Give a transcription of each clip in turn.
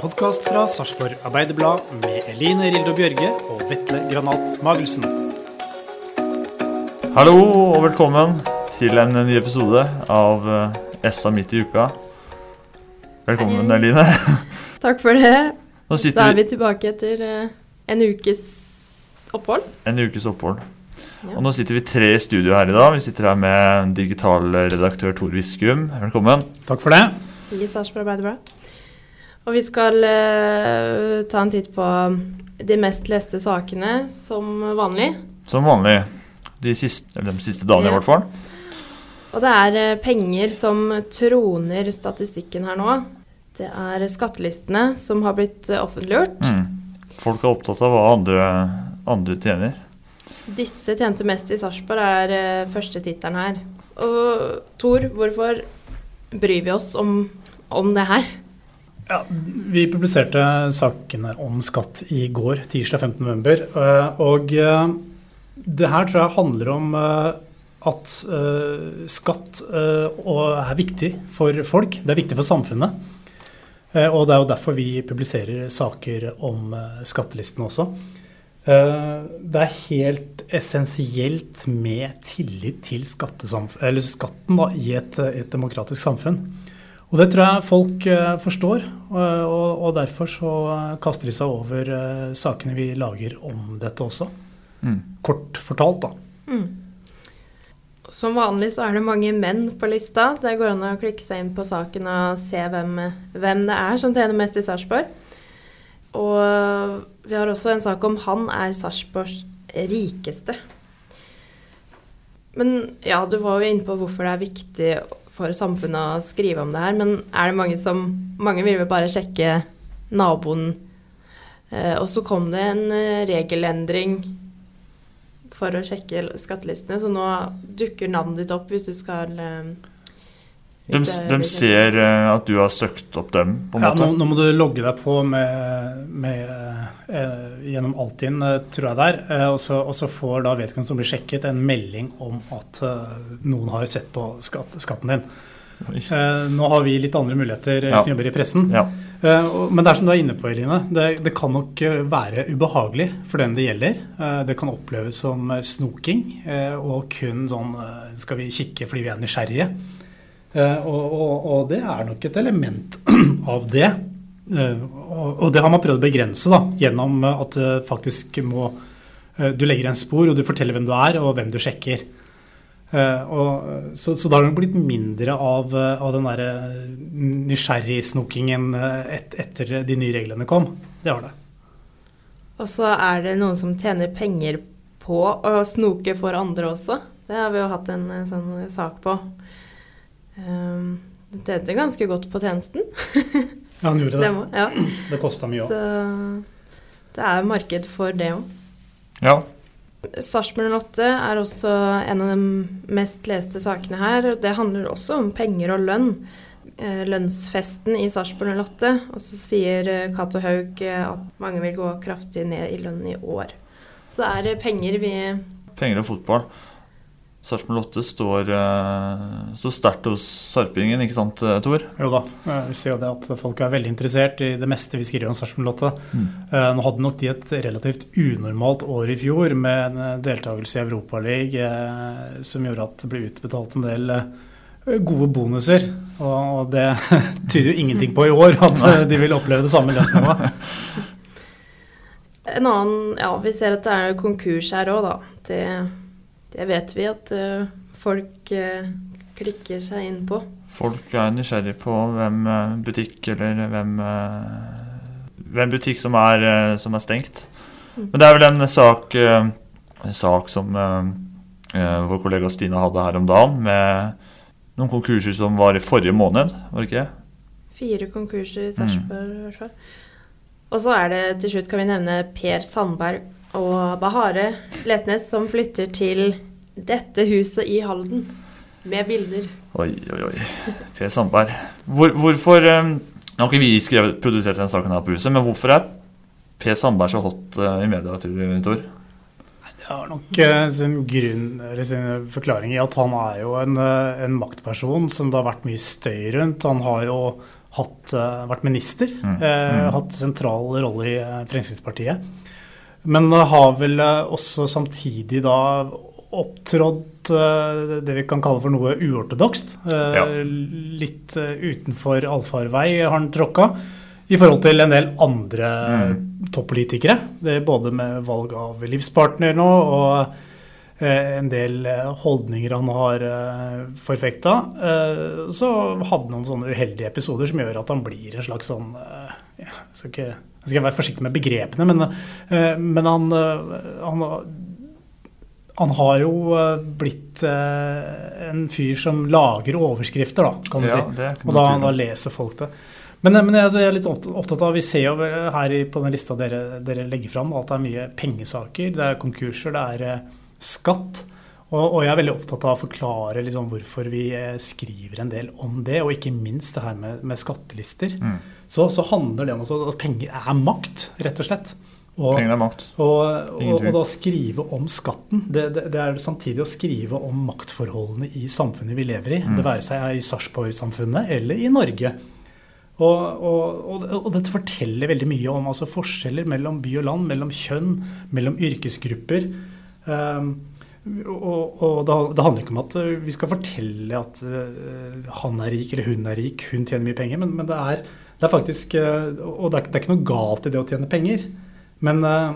Podkast fra Sarpsborg Arbeiderblad med Eline Rildo Bjørge og Vetle Granat Magelsen. Hallo og velkommen til en ny episode av SA Essa midt i uka. Velkommen, Hei. Eline. Takk for det. Nå Da er vi vi tilbake etter eh, en ukes opphold. en ukes opphold. Ja. Og nå sitter vi tre i studio her i dag. Vi sitter her med digital redaktør Tor Viskum. Velkommen. Takk for det. i Sarpsborg Arbeiderblad. Og vi skal uh, ta en titt på de mest leste sakene som vanlig. Som vanlig. De siste, de siste dagene, Ja. i hvert fall. Og det er eh, penger som troner statistikken her nå. Det er skattelistene som har blitt eh, offentliggjort. Mm. Folk er opptatt av hva andre, andre tjener. Disse tjente mest i Sarpsborg er første tittelen her. Og Tor, hvorfor bryr vi oss om, om det her? Ja, vi publiserte sakene om skatt i går, tirsdag 15.11. Og eh, det her tror jeg handler om eh, at eh, skatt eh, er viktig for folk. Det er viktig for samfunnet. Eh, Og det er jo derfor vi publiserer saker om skattelistene skattelisten også. Eh, Det er helt essensielt med tillit til skatten da, i et, et demokratisk samfunn. Og det tror jeg folk eh, forstår, og, og, og derfor så eh, kaster de seg over eh, sakene vi lager om dette også. Mm. Kort fortalt, da. Mm. Som vanlig så er det mange menn på lista. Det går an å klikke seg inn på saken og se hvem, hvem det er som tjener mest i Sarpsborg. Og vi har også en sak om han er Sarpsborgs rikeste. Men ja, du var jo inne på hvorfor det er viktig for samfunnet å skrive om det her. Men er det mange som Mange vil vel bare sjekke naboen. Eh, og så kom det en eh, regelendring for å sjekke skattelistene, så nå dukker navnet ditt opp hvis du skal eh, De, de ser eh, at du har søkt opp dem, på en Ja, måte. nå, nå må du logge deg på med, med, eh, gjennom Altinn, eh, tror jeg det er. Eh, og, så, og så får da vedkommende som blir sjekket, en melding om at eh, noen har sett på skatt, skatten din. Eh, nå har vi litt andre muligheter Ja. som jobber i pressen. Ja. Eh, Men det er som du er inne på, Eline. Det, det kan nok være ubehagelig for den det gjelder. Eh, Det kan oppleves som snoking eh, og kun sånn Skal vi kikke fordi vi er nysgjerrige? Eh, Og, og, og det er nok et element av det. Eh, Og, det har man prøvd å begrense da, gjennom eh, at du faktisk må eh, Du legger en spor, og du forteller hvem du er, og hvem du sjekker. Eh, og, så, så da har det blitt mindre av, eh, av den derre nysgjerrigsnokingen eh, et, etter de nye reglene kom. Det har det. Og så er det noen som tjener penger på å snoke for andre også. Det har vi jo hatt en eh, sånn sak på. Um, det tjente ganske godt på tjenesten. Ja, han gjorde Det det. ja. Det kosta mye òg. Så det er marked for det òg. ja. Sarpsborg 08 er også en av de mest leste sakene her. Det handler også om penger og lønn. Eh, lønnsfesten i Sarpsborg 08. Og så sier eh, Cato Haug eh, at mange vil gå kraftig ned i lønn i år. Så det er penger vi Penger og fotball. Sarpsborg 8 står, eh, står sterkt hos sarpingen, ikke sant, eh, Tor? Jo da. eh, Vi ser jo det at folk er veldig interessert i det meste vi skriver om Sarpsborg 8. Mm. Nå hadde nok de et relativt unormalt år i fjor med en deltakelse i Europaligaen som gjorde at det ble utbetalt en del gode bonuser. Og det tyder jo ingenting på i år, at de vil oppleve det samme løsninga. En annen Ja, vi ser at det er konkurs her òg, da. Det, det, vet vi at uh, folk uh, klikker seg inn på. Folk er nysgjerrig på hvem uh, butikk eller hvem, hvem butikk som er, som er, stengt. Mm. Men det er vel en sak, en sak som vår kollega Stina hadde her om dagen, med noen konkurser som var i forrige måned, var det ikke? Fire konkurser i Sarpsborg, i hvert fall. Og så er det til slutt kan vi nevne Per Sandberg og Bahare Letnes som flytter til dette huset i Halden med bilder. Oi, oi, oi. Per Sandberg. Hvor, hvorfor um, Nå har ikke vi skrevet, produsert denne saken her på huset, men hvorfor er Per Sandberg så hot uh, i media, Tor? Det har nok uh, sin grunn, eller sin forklaring i at han er jo en, en maktperson som det har vært mye støy rundt. Han har jo hatt, vært minister, mm. Mm. hatt sentral rolle i Fremskrittspartiet. Men har vel også samtidig da opptrådt det vi kan kalle for noe uortodokst. Ja. Litt utenfor allfarvei har han tråkka. I forhold til en del andre mm. toppolitikere. Både med valg av livspartner nå og en del holdninger han har forfekta. Så hadde han noen sånne uheldige episoder som gjør at han blir en slags sånn Jeg skal, ikke, jeg skal være forsiktig med begrepene, men, men han, han han har jo eh, blitt eh, en fyr som lager overskrifter, da, kan du ja, si. Og da, da, leser folk det. Men, men altså, jeg er litt opptatt av Vi ser jo her på den lista dere, dere legger fram, at det er mye pengesaker, det er konkurser, det er eh, skatt. Og, og, jeg er veldig opptatt av å forklare liksom hvorfor vi skriver en del om det, og ikke minst det her med, med skattelister. Mm. Så, så, handler det om altså, at penger er makt, rett og slett. Og, Penger er makt. Og, og, og, da skrive om skatten, det, det, det, er samtidig å skrive om maktforholdene i samfunnet vi lever i. Mm. Det være seg i Sarpsborg-samfunnet eller i Norge. Og, dette forteller veldig mye om altså, forskjeller mellom by og land, mellom kjønn, mellom yrkesgrupper. Um, og, det, det, handler ikke om at vi skal fortelle at uh, han er rik eller hun er rik, hun tjener mye penger, men, men det, er, det, er, faktisk uh, Og det er, det er ikke noe galt i det å tjene penger. Men, eh,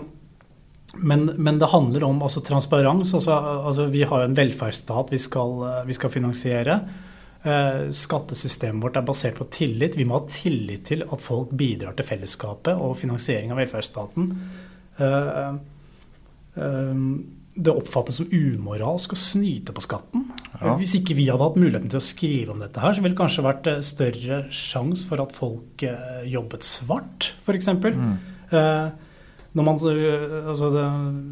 men, men, det handler om altså, transparens. Altså, altså, vi har en velferdsstat vi skal, eh, vi skal finansiere. Eh, skattesystemet vårt er basert på tillit. Vi må ha tillit til at folk bidrar til fellesskapet og finansiering av velferdsstaten. Det oppfattes som umoralsk å snyte på skatten. Ja. Hvis ikke vi hadde hatt muligheten til å skrive om dette, her, så ville det kanskje vært større sjanse for at folk jobbet svart, f.eks. Mm når, man, altså det,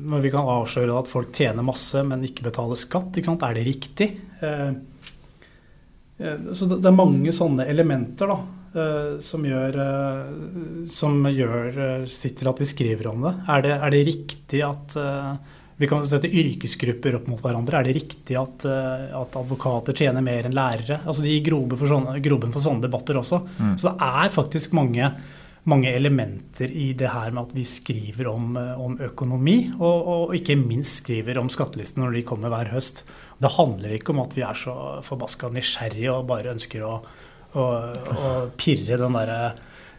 når, vi kan avsløre at folk tjener masse, men ikke betaler skatt, ikke er det riktig? Eh, eh, så det, er mange sånne elementer da, eh, som gjør, som gjør sitt til at vi skriver om det. Er det, er det riktig at vi kan sette yrkesgrupper opp mot hverandre. Er det riktig at, at advokater tjener mer enn lærere? Altså De gir groben for, for, sånne debatter også. Mm. Så det er faktisk mange mange elementer i det her med at vi skriver om, eh, om økonomi, og, og, ikke minst skriver om skattelistene når de kommer hver høst. Det handler ikke om at vi er så forbaska nysgjerrige og bare ønsker å, å, å pirre den derre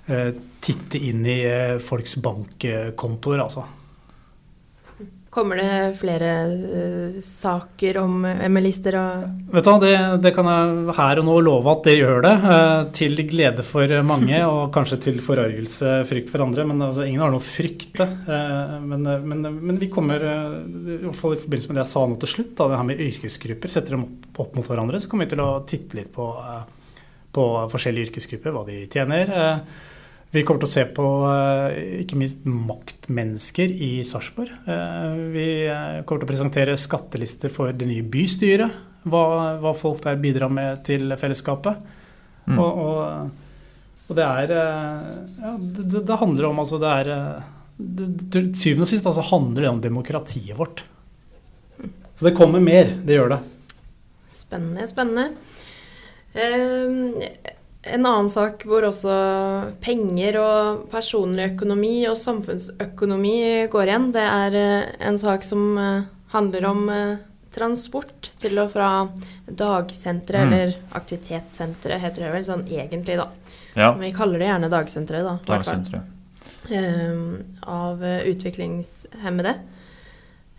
eh, Titte inn i eh, folks bankkontoer, altså. Kommer det flere uh, saker om ML-lister Vet du hva, det, det, kan jeg her og nå love at det gjør det. Uh, til glede for mange, og kanskje til forargelse, frykt for andre. Men altså, ingen har noe å frykte. Uh, men, men, men, vi kommer, i hvert fall i forbindelse med det jeg sa nå til slutt, da, det her med yrkesgrupper, setter dem opp, opp, mot hverandre, så kommer vi til å titte litt på, på forskjellige yrkesgrupper, hva de tjener. Uh, vi kommer til å se på eh, ikke minst maktmennesker i Sarpsborg. Eh, vi eh, kommer til å presentere skattelister for det nye bystyret. Hva, hva folk der bidrar med til fellesskapet. Mm. Og, og, og, det er ja, det, det, handler om altså det er Til syvende og sist altså handler det om demokratiet vårt. Så det kommer mer. Det gjør det. Spennende, spennende. Uh, en annen sak hvor også penger og personlig økonomi og samfunnsøkonomi går igjen, det er eh, en sak som eh, handler om eh, transport til og fra dagsenteret, Mm. eller aktivitetssenteret heter det vel sånn egentlig, da. Ja. Vi kaller det gjerne dagsenteret, da. Dagsenteret. Um, av utviklingshemmede.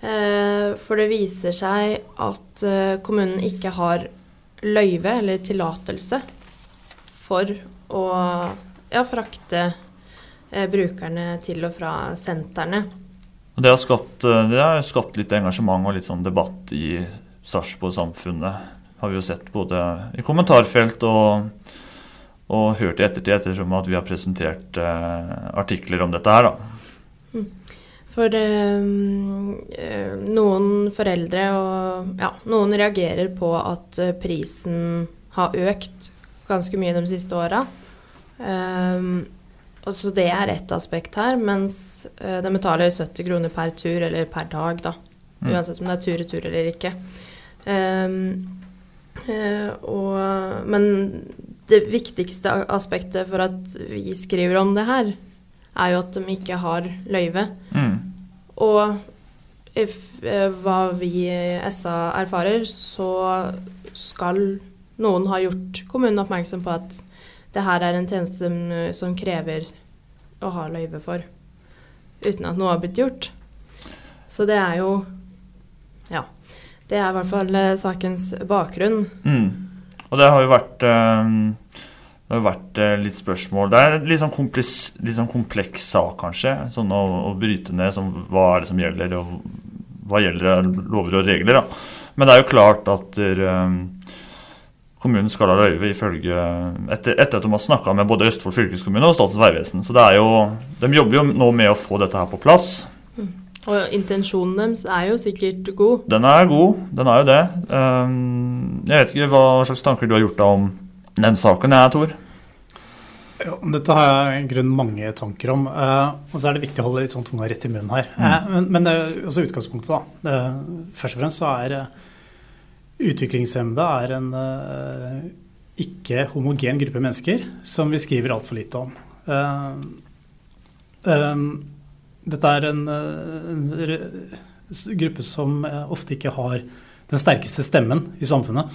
Uh, For det viser seg at uh, kommunen ikke har løyve eller tillatelse for å ja, frakte eh, brukerne til og fra sentrene. Det har, skapt, eh, det har skapt litt engasjement og litt sånn debatt i Sarpsborg-samfunnet. Har vi jo sett både i kommentarfelt og, og hørt i ettertid, ettersom at vi har presentert eh, artikler om dette her. da. For eh, noen foreldre og ja, noen reagerer på at prisen har økt ganske mye de siste åra. Um, så det er ett aspekt her, mens eh, de betaler 70 kroner per tur eller per dag, da. Mm. Uansett om det er tur-retur eller ikke. Um, og, men det viktigste aspektet for at vi skriver om det her, er jo at de ikke har løyve. Mm. Og if, eh, hva vi i SA erfarer, så skal noen har gjort kommunen oppmerksom på at det her er en tjeneste som, som krever å ha løyve for, uten at noe har blitt gjort. Så det er jo Ja. Det er i hvert fall eh, sakens bakgrunn. Mm. Og det har jo vært eh, det har vært eh, litt spørsmål Det er en litt sånn, kompleks, litt sånn kompleks sak, kanskje. Sånn å, å bryte ned sånn, hva er det som gjelder, og hva gjelder lover og regler. Da. Men det er jo klart at eh, kommunen skal ha løyve ifølge etter, etter at de har snakka med både Østfold fylkeskommune og Statens vegvesen. Så det er jo, de jobber jo nå med å få dette her på plass. Og intensjonen deres er jo sikkert god. Den er god, den er jo det. Um, jeg vet ikke hva slags tanker du har gjort deg om den saken, jeg, Tor? Ja, dette har jeg i grunnen mange tanker om. eh, og så er det viktig å holde litt sånn tunga rett i munnen her. Eh, men, men det er også utgangspunktet, da. Det, først og fremst så er eh, utviklingshemmede er en uh, ikke homogen gruppe mennesker som vi skriver altfor lite om. Uh, um, dette er en, en gruppe som ofte ikke har den sterkeste stemmen i samfunnet.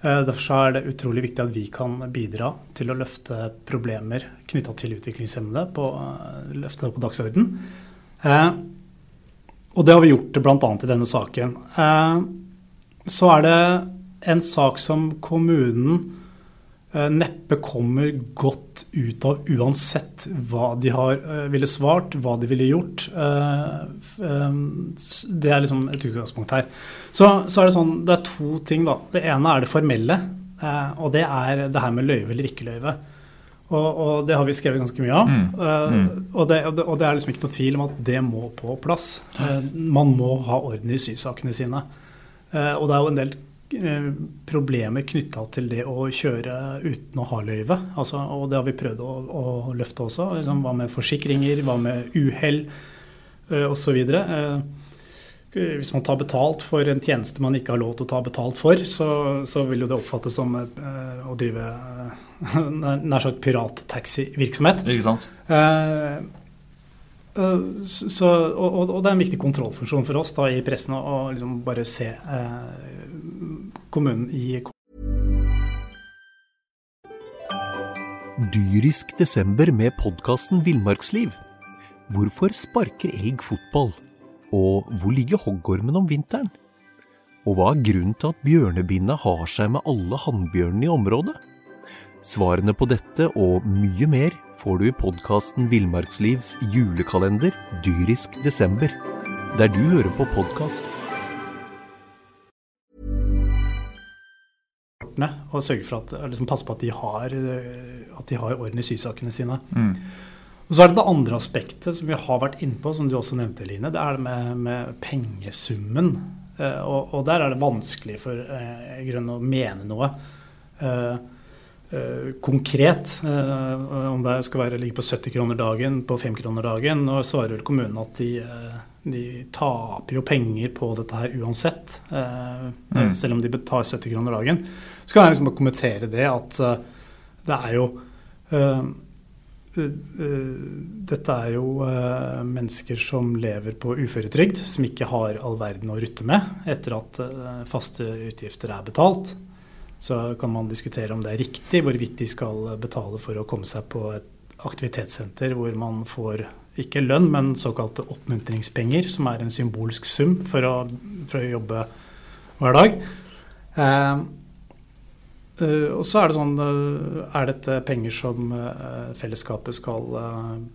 Derfor er det utrolig viktig at vi kan bidra til å løfte problemer knytta til utviklingshemmede, på, løfte det på dagsorden. Eh, og det har vi gjort bl.a. i denne saken. Så er det en sak som kommunen eh, neppe kommer godt ut av uansett hva de har eh, ville svart, hva de ville gjort. Eh, Det er liksom et utgangspunkt her. Så, så er det sånn, det er to ting, da. Det ene er det formelle, og det er det her med løyve eller ikke løyve. Og, og det har vi skrevet ganske mye av. Mm. Mm. og, det, og, det, og det er liksom ikke noe tvil om at det må på plass. Man må ha orden i sysakene sine. Eh, og det er jo en del eh, problemer knytta til det å kjøre uten å ha løyve. Altså, og det har vi prøvd å, å løfte også. Liksom, hva med forsikringer, hva med uhell uh, osv. Hvis man tar betalt for en tjeneste man ikke har lov til å ta betalt for, så, så vil jo det oppfattes som eh, å drive eh, nær sagt pirattaxivirksomhet. Ikke sant? Eh, eh, så, og, og- det er en viktig kontrollfunksjon for oss da, i pressen å liksom bare se eh, kommunen i Dyrisk desember med podkasten Villmarksliv. Hvorfor sparker elg fotball? Og hvor ligger hoggormen om vinteren? Og hva er grunnen til at bjørnebinna har seg med alle hannbjørnene i området? Svarene på dette og mye mer får du i podkasten Villmarkslivs julekalender Dyrisk desember, der du hører på podkast. og sørge for at, liksom passe på at de har, eh, at de har orden i sysakene sine. Mm. Og så er det det andre aspektet som vi har vært inne på, som du også nevnte, Line. Det er det med, med pengesummen. Eh, og, og der er det vanskelig for eh, i å mene noe eh, eh, konkret. Eh, om det skal være ligge på 70 kroner dagen, på 5 kroner dagen. Og svarer vel kommunen at de, eh, de taper jo penger på dette her uansett. eh, Mm. Selv om de betaler 70 kroner dagen. Så kan jeg liksom bare kommentere det at eh, det er jo eh, dette er jo mennesker som lever på uføretrygd, som ikke har all verden å rutte med etter at faste utgifter er betalt. Så kan man diskutere om det er riktig, hvorvidt de skal betale for å komme seg på et aktivitetssenter hvor man får ikke lønn, men såkalte oppmuntringspenger, som er en symbolsk sum for å, for å jobbe hver dag. Uh, Uh, og så er det sånn uh, Er dette penger som uh, fellesskapet skal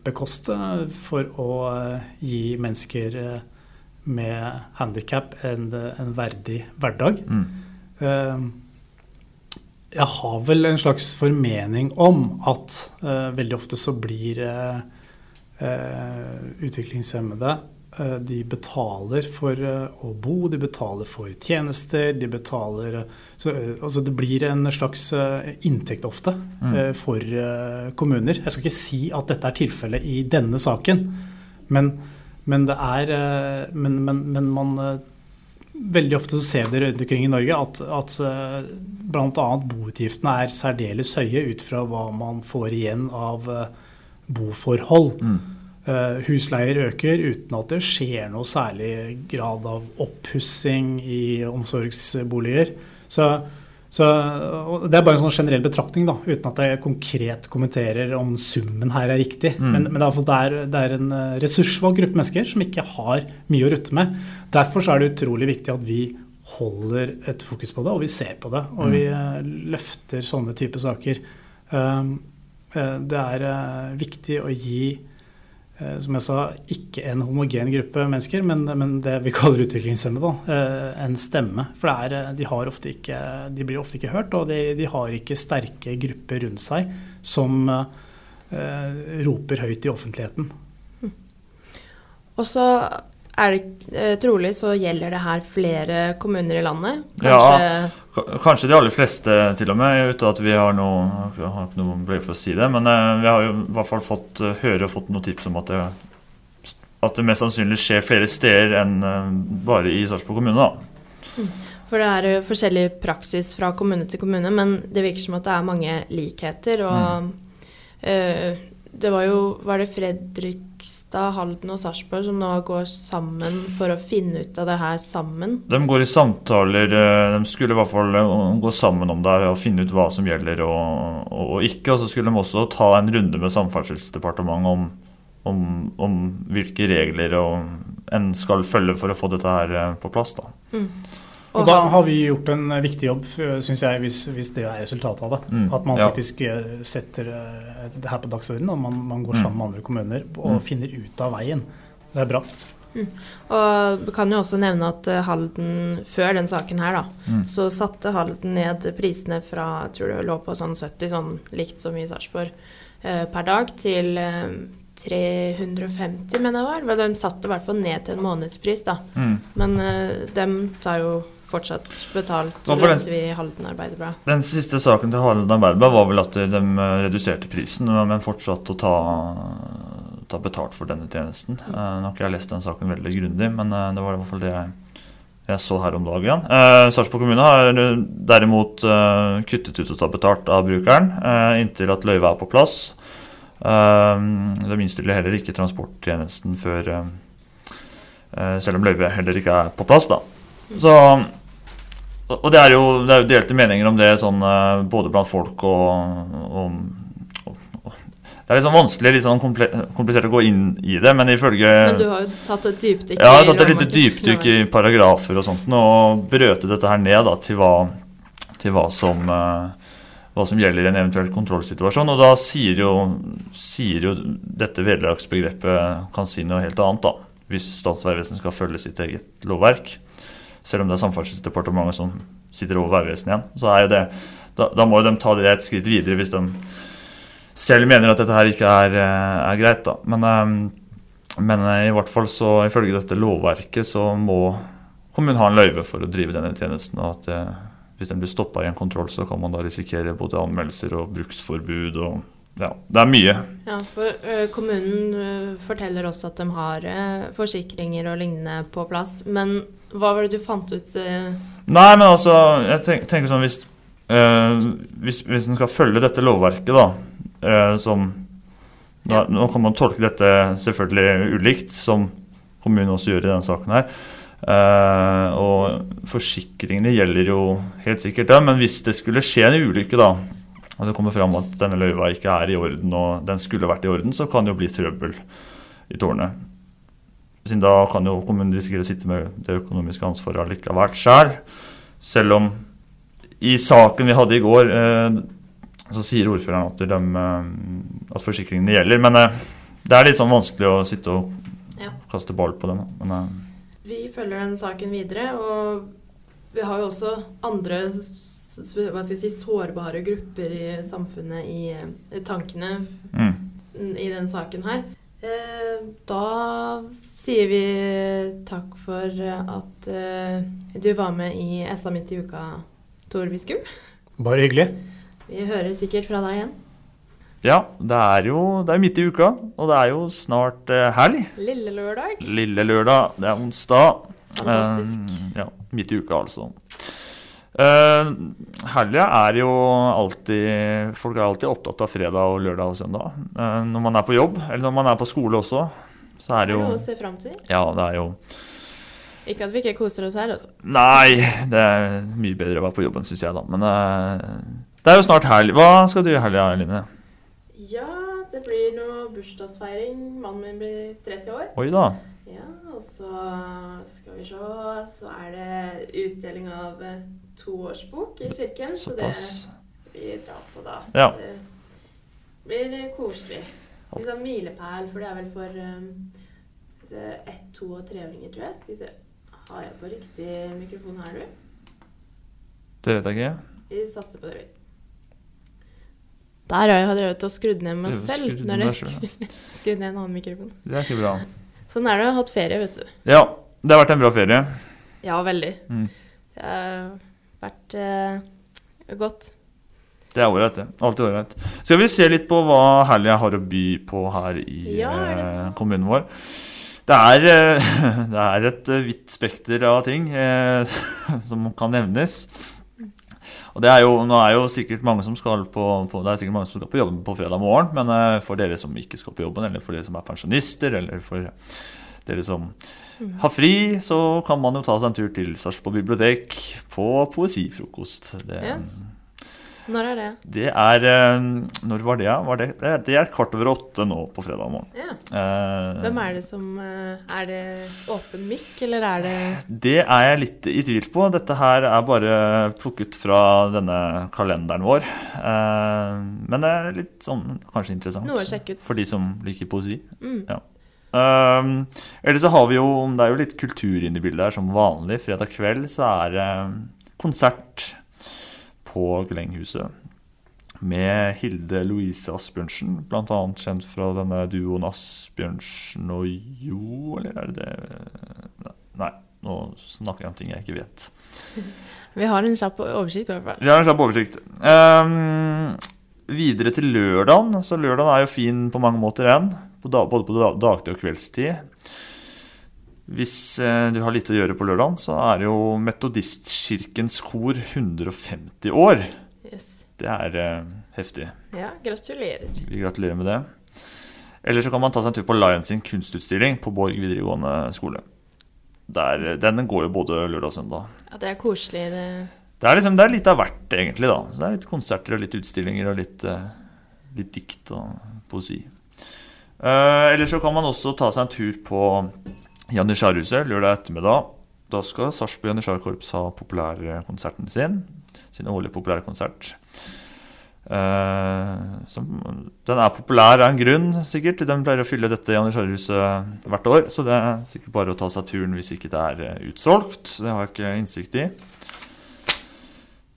bekoste for å gi mennesker med handikap en, en, verdig hverdag? Mm. Jeg har vel en slags formening om at veldig ofte så blir utviklingshemmede Eh, de betaler for eh, å bo, de betaler for tjenester, de betaler eh, så, altså Det blir en slags inntekt ofte mm. for kommuner. Jeg skal ikke si at dette er tilfellet i denne saken, men, men det er men, men, men, man Veldig ofte så ser dere rundt omkring i Norge at, at bl.a. boutgiftene er særdeles høye ut fra hva man får igjen av boforhold. Mm. Eh, husleier øker uten at det skjer noe særlig grad av oppussing i omsorgsboliger. Så, så, Det er bare en sånn generell betraktning, da, uten at jeg konkret kommenterer om summen her er riktig. Mm. Men, men det, er, det, er, en eh, ressurssvak gruppe mennesker som ikke har mye å rutte med. Derfor er det utrolig viktig at vi holder et fokus på det, og vi ser på det. Og mm. vi eh, løfter sånne type saker. Det er viktig å gi Eh, som jeg sa, ikke en homogen gruppe mennesker, men, men det vi kaller utviklingshemmede. Eh, en stemme. For er, eh, de, ikke, de, blir ofte ikke hørt, og de, de, har ikke sterke grupper rundt seg som uh, roper høyt i offentligheten. Og så er det eh, trolig så gjelder det her flere kommuner i landet? Kanskje ja, kanskje de aller fleste til og med, uten at vi har noe, har ikke noe belegg for å si det. Men eh, vi har jo i hvert fall fått eh, høre og fått noen tips om at det, at det mest sannsynlig skjer flere steder enn bare i Sarpsborg kommune. da. Mm. For det er jo forskjellig praksis fra kommune til kommune, men det virker som at det er mange likheter. Og mm. øh, det var jo Var det Fredrikstad, Halden og Sarpsborg som nå går sammen for å finne ut av det her sammen? De går i samtaler. Eh, de skulle i hvert fall eh, gå sammen om det her og finne ut hva som gjelder og, og, og ikke. Og så skulle de også ta en runde med Samferdselsdepartementet om, om, om hvilke regler en skal følge for å få dette her eh, på plass. da. Mm. Og da har vi gjort en viktig jobb, syns jeg, hvis, hvis, det er resultatet av det. Mm, at man ja. faktisk eh, setter eh, det her på dagsordenen, og man, man går mm. sammen med andre kommuner og mm. finner ut av veien. Det er bra. Mm. Og vi kan jo også nevne at eh, Halden, før den saken her, da, mm. så satte Halden ned prisene fra jeg tror det lå på sånn 70, sånn likt som i Sarpsborg, eh, per dag, til eh, 350, mener jeg var. De satte i hvert fall ned til en månedspris, da. Mm. Men de dem tar jo fortsatt betalt, hvis vi Halden bra. Den siste saken til Halden Arbeiderblad var vel at de eh, reduserte prisen, men fortsatte å ta, ta betalt for denne tjenesten. Mm. Uh, nå har ikke jeg lest den saken veldig grundig, men uh, det var i hvert fall det jeg, jeg så her om dagen. Eh, Sarpsborg kommune har derimot eh, kuttet ut å ta betalt av brukeren inntil at løyva er på plass. de innstiller heller ikke transporttjenesten før selv om løyvet heller ikke er på plass. da. Så og det er, jo, det er delte meninger om det sånn, eh, både blant folk og, og, og, Det er litt sånn vanskelig, litt sånn komplisert å gå inn i det, men ifølge Men du har jo tatt et dypdykk Ja, jeg har tatt et lite dypdykk i paragrafer og sånt, og brøtet dette her ned da, til, hva, til hva, som, eh, hva som gjelder i en eventuell kontrollsituasjon. Og da sier jo, sier jo dette vederlagsbegrepet kan si noe helt annet, da. Hvis Statens vegvesen skal følge sitt eget lovverk selv om det er Samferdselsdepartementet som sitter over Vegvesenet igjen, så er jo det da, da, må de ta det et skritt videre hvis de selv mener at dette her ikke er, eh, er greit. da. Men, eh, men, eh, i hvert fall så ifølge dette lovverket så må kommunen ha en løyve for å drive denne tjenesten. og at Hvis den blir stoppa i en kontroll, så kan man da risikere både anmeldelser og bruksforbud. og ja, det er mye. Ja, for uh, Kommunen uh, forteller også at de har uh, forsikringer og lignende på plass. Men hva var det du fant ut? Nei, men altså, jeg tenker, tenker sånn hvis, hvis, hvis en skal følge dette lovverket, da, som Nå, nå kan man tolke dette selvfølgelig ulikt, som kommunen også gjør i denne saken her. Eh, og forsikringene gjelder jo helt sikkert det, men hvis det skulle skje en ulykke, da, og det kommer fram at denne løyva ikke er i orden, og den skulle vært i orden, så kan det jo bli trøbbel i tårnet. Siden da kan jo kommunen risikere å sitte med det økonomiske ansvaret allikevel sjøl. Selv om i saken vi hadde i går, eh, så sier ordføreren at, de, eh, at forsikringene gjelder. Men eh, det er litt sånn vanskelig å sitte og kaste ball på dem. Men Vi følger den saken videre, og vi har jo også andre hva skal jeg si, sårbare grupper i samfunnet i, i tankene mm. i den saken her. Eh, Da sier vi takk for at eh, du var med i SA midt i uka, Tor Viskum. Bare hyggelig. Vi hører sikkert fra deg igjen. ja, det er jo det er midt i uka, og det er jo snart eh, helg. Lille lørdag. Lille lørdag, det er onsdag. Fantastisk. Eh, ja, midt i uka, altså. Uh, helga er jo alltid Folk er alltid opptatt av fredag og lørdag og søndag. Uh, når man er på jobb, eller når man er på skole også, så er Det jo noe å se fram til. Ja, det er jo Ikke at vi ikke koser oss her, altså. Nei, det er mye bedre å være på jobben, syns jeg, da. Men uh, det er jo snart helg. Hva skal du i helga, Line? Ja, det blir noe bursdagsfeiring. Mannen min blir 30 år. Oi da. Ja, og så skal vi se Så er det utdeling av toårsbok i kirken. Så det Såpass. vi drar på da. Ja. Det blir eh, koselig. Litt sånn milepæl, for det er vel for um, ett-, to- og treåringer, tror jeg. Skal vi se. Har jeg på riktig mikrofon her, du? Det vet jeg ikke. Vi satser på det, vi. Der har jeg drevet og skrudd ned meg selv. skrudde Når jeg deg selv, skulle skru ned en annen mikrofon. Det er ikke bra. Sånn er det å ha hatt ferie, vet du. Ja, det har vært en bra ferie. Ja, veldig. Mm. Det har vært uh, godt. Det er ålreit, det. Alltid ålreit. Skal vi se litt på hva helga har å by på her i Ja, uh, kommunen vår. Det er, eh, det er et vidt spekter av ting eh, som kan nevnes. Og det er jo, nå er jo sikkert mange som skal på, på, det er sikkert mange som skal på jobben på fredag morgen, men eh, for dere som ikke skal på jobben, eller for dere som er pensjonister, eller for dere som har fri, så kan man jo ta seg en tur til Sarpsborg bibliotek på poesifrokost. Det, Yes. Når er det? det er Når var det? Var det, det det er kvart over åtte nå på fredag morgen. Ja. Eh, Hvem er det som eh, Er det åpen mikk, eller er det Det er jeg litt i tvil på. Dette her er bare plukket fra denne kalenderen vår. Eh, men det er litt sånn kanskje interessant. Noe å sjekke ut. For de som liker poesi. Mm. Ja. Um, eller så har vi jo Det er jo litt kultur inne i bildet her, som vanlig. Fredag kveld så er det konsert på Glenghuset med Hilde Louise Asbjørnsen, bl.a. kjent fra denne duoen Asbjørnsen og Jo, eller er det det Nei, nå snakker jeg om ting jeg ikke vet. Vi har en kjapp oversikt, i hvert fall. Vi har en kjapp oversikt. Um, videre til lørdagen. Så lørdagen er jo fin på mange måter igjen. Både på da- dagtid og kveldstid. Hvis eh, du har litt å gjøre på lørdagen, så er jo Metodistkirkens kor 150 år. Yes. Det er uh, heftig. Ja, gratulerer. Vi gratulerer med det. Eller så kan man ta seg en tur på Lions sin kunstutstilling på Borg videregående skole. Der, den går jo både lørdag og søndag. Ja, det er koselig. Det Det er, liksom, det er litt av hvert, egentlig. da. Så det er litt konserter og litt utstillinger og litt, eh, litt dikt og poesi. Uh, eller så kan man også ta seg en tur på Janitsjarhuset lørdag ettermiddag. Da skal Sarpsborg Janitsjarkorps ha populærkonserten sin. Sin årlige populærkonsert. Uh, som, den er populær av en grunn, sikkert. Den pleier å fylle dette Janitsjarhuset hvert år. Så det er sikkert bare å ta seg turen hvis ikke det er eh, utsolgt. Det har jeg ikke innsikt i.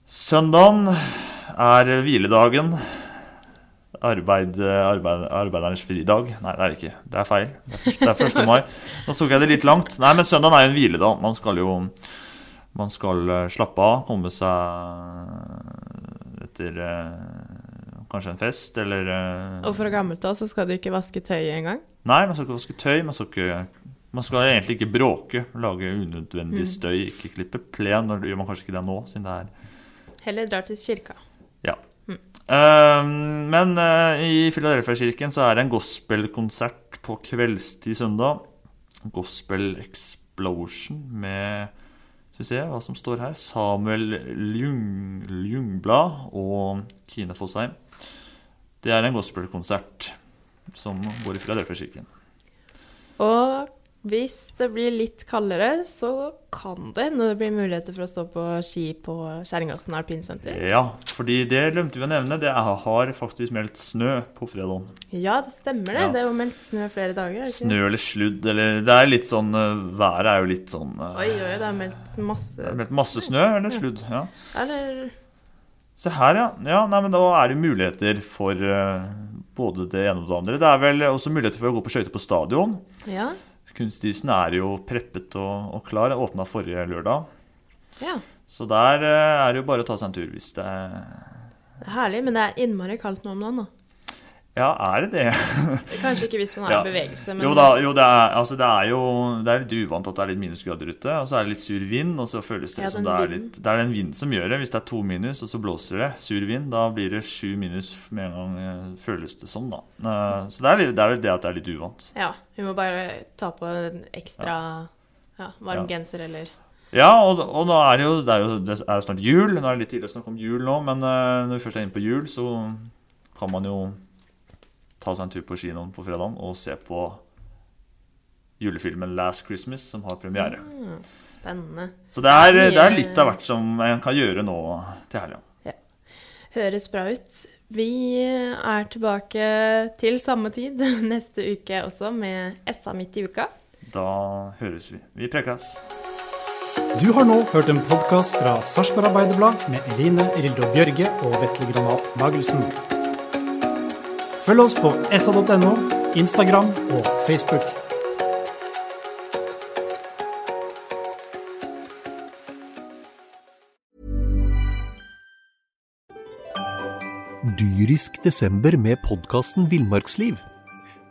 Søndagen er hviledagen. Arbeid, arbeid, arbeidernes fridag. Nei, det er det ikke. Det er feil. Det er, først, det er 1. mai. Nå tok jeg det litt langt. Nei, men søndagen er jo en hviledag. Man skal jo man skal eh, slappe av, komme seg etter eh, kanskje en fest, eller eh, Og fra gammelt av så skal du ikke vaske tøyet engang. Nei, man skal ikke vaske tøy. Man skal, ikke, man skal egentlig ikke bråke, lage unødvendig Mm. støy, ikke klippe plen. Når gjør man kanskje ikke det nå, siden det er Heller drar til kirka. Ja. Mm. Eh, men eh, i Philadelphia-kirken så er det en gospelkonsert på kveldstid søndag. Gospel Explosion med Skal vi se hva som står her. Samuel Ljung, Ljungblad og Kine Fossheim. Det er en gospelkonsert som går i Philadelphia-kirken. Og hvis det blir litt kaldere, så kan det hende det blir muligheter for å stå på ski på Kjerringåsen alpinsenter. Ja, fordi det glemte vi å nevne. Det er- har faktisk meldt snø på fredag. Ja, det stemmer det. Ja. Det er jo meldt snø flere dager. er ikke? Snø eller sludd eller Det er litt sånn eh, Været er jo litt sånn eh, Oi, oi, det er meldt masse Det er meldt masse snø eller sludd. Ja. Eller Se her, ja. ja nei, men Da er det muligheter for eh, både det ene og det andre. Det er vel også muligheter for å gå på skøyter på stadion. Ja. Kunstisen er jo preppet og, og klar. Åpna forrige lørdag. ja. Så der eh, er det jo bare å ta seg en tur hvis det er Det er herlig, men det er innmari kaldt nå om dagen. da. Ja, er det det? Kanskje ikke hvis man er Ja. i bevegelse, men Jo da, jo, det er, altså, det er jo det er litt uvant at det er litt minusgrader ute. Og så er det litt sur vind, og så føles det Ja, som det er litt Det er den vinden som gjør det. Hvis det er to minus, og så blåser det, sur vind, da blir det sju minus med en gang, eh, føles det sånn, da. Eh, Så det er, det er vel det at det er litt uvant. Ja, vi må bare ta på en ekstra ja, varm genser eller Ja, og, og nå er det jo Det er jo det er jo snart jul. Nå er det litt tidlig å snakke om jul nå, men eh, når vi først er inne på jul, så kan man jo ta seg en tur på kinoen på fredag og se på julefilmen 'Last Christmas', som har premiere. Mm, Spennende. Så det er, det er litt av hvert som en kan gjøre nå til helga. Høres bra ut. Vi er tilbake til samme tid neste uke også med SA midt i uka. Da høres vi. Vi prekes. Du har nå hørt en podkast fra Sarpsborg Arbeiderblad med Eline Rildo Bjørge og Vetle Granat Magelsen. Følg oss på sa.no, Instagram og Facebook. Dyrisk desember med podkasten Villmarksliv.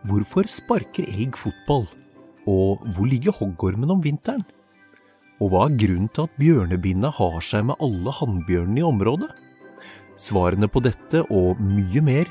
Hvorfor sparker elg fotball? Og hvor ligger hoggormen om vinteren? Og hva er grunnen til at bjørnebinna har seg med alle hannbjørnene i området? Svarene på dette og mye mer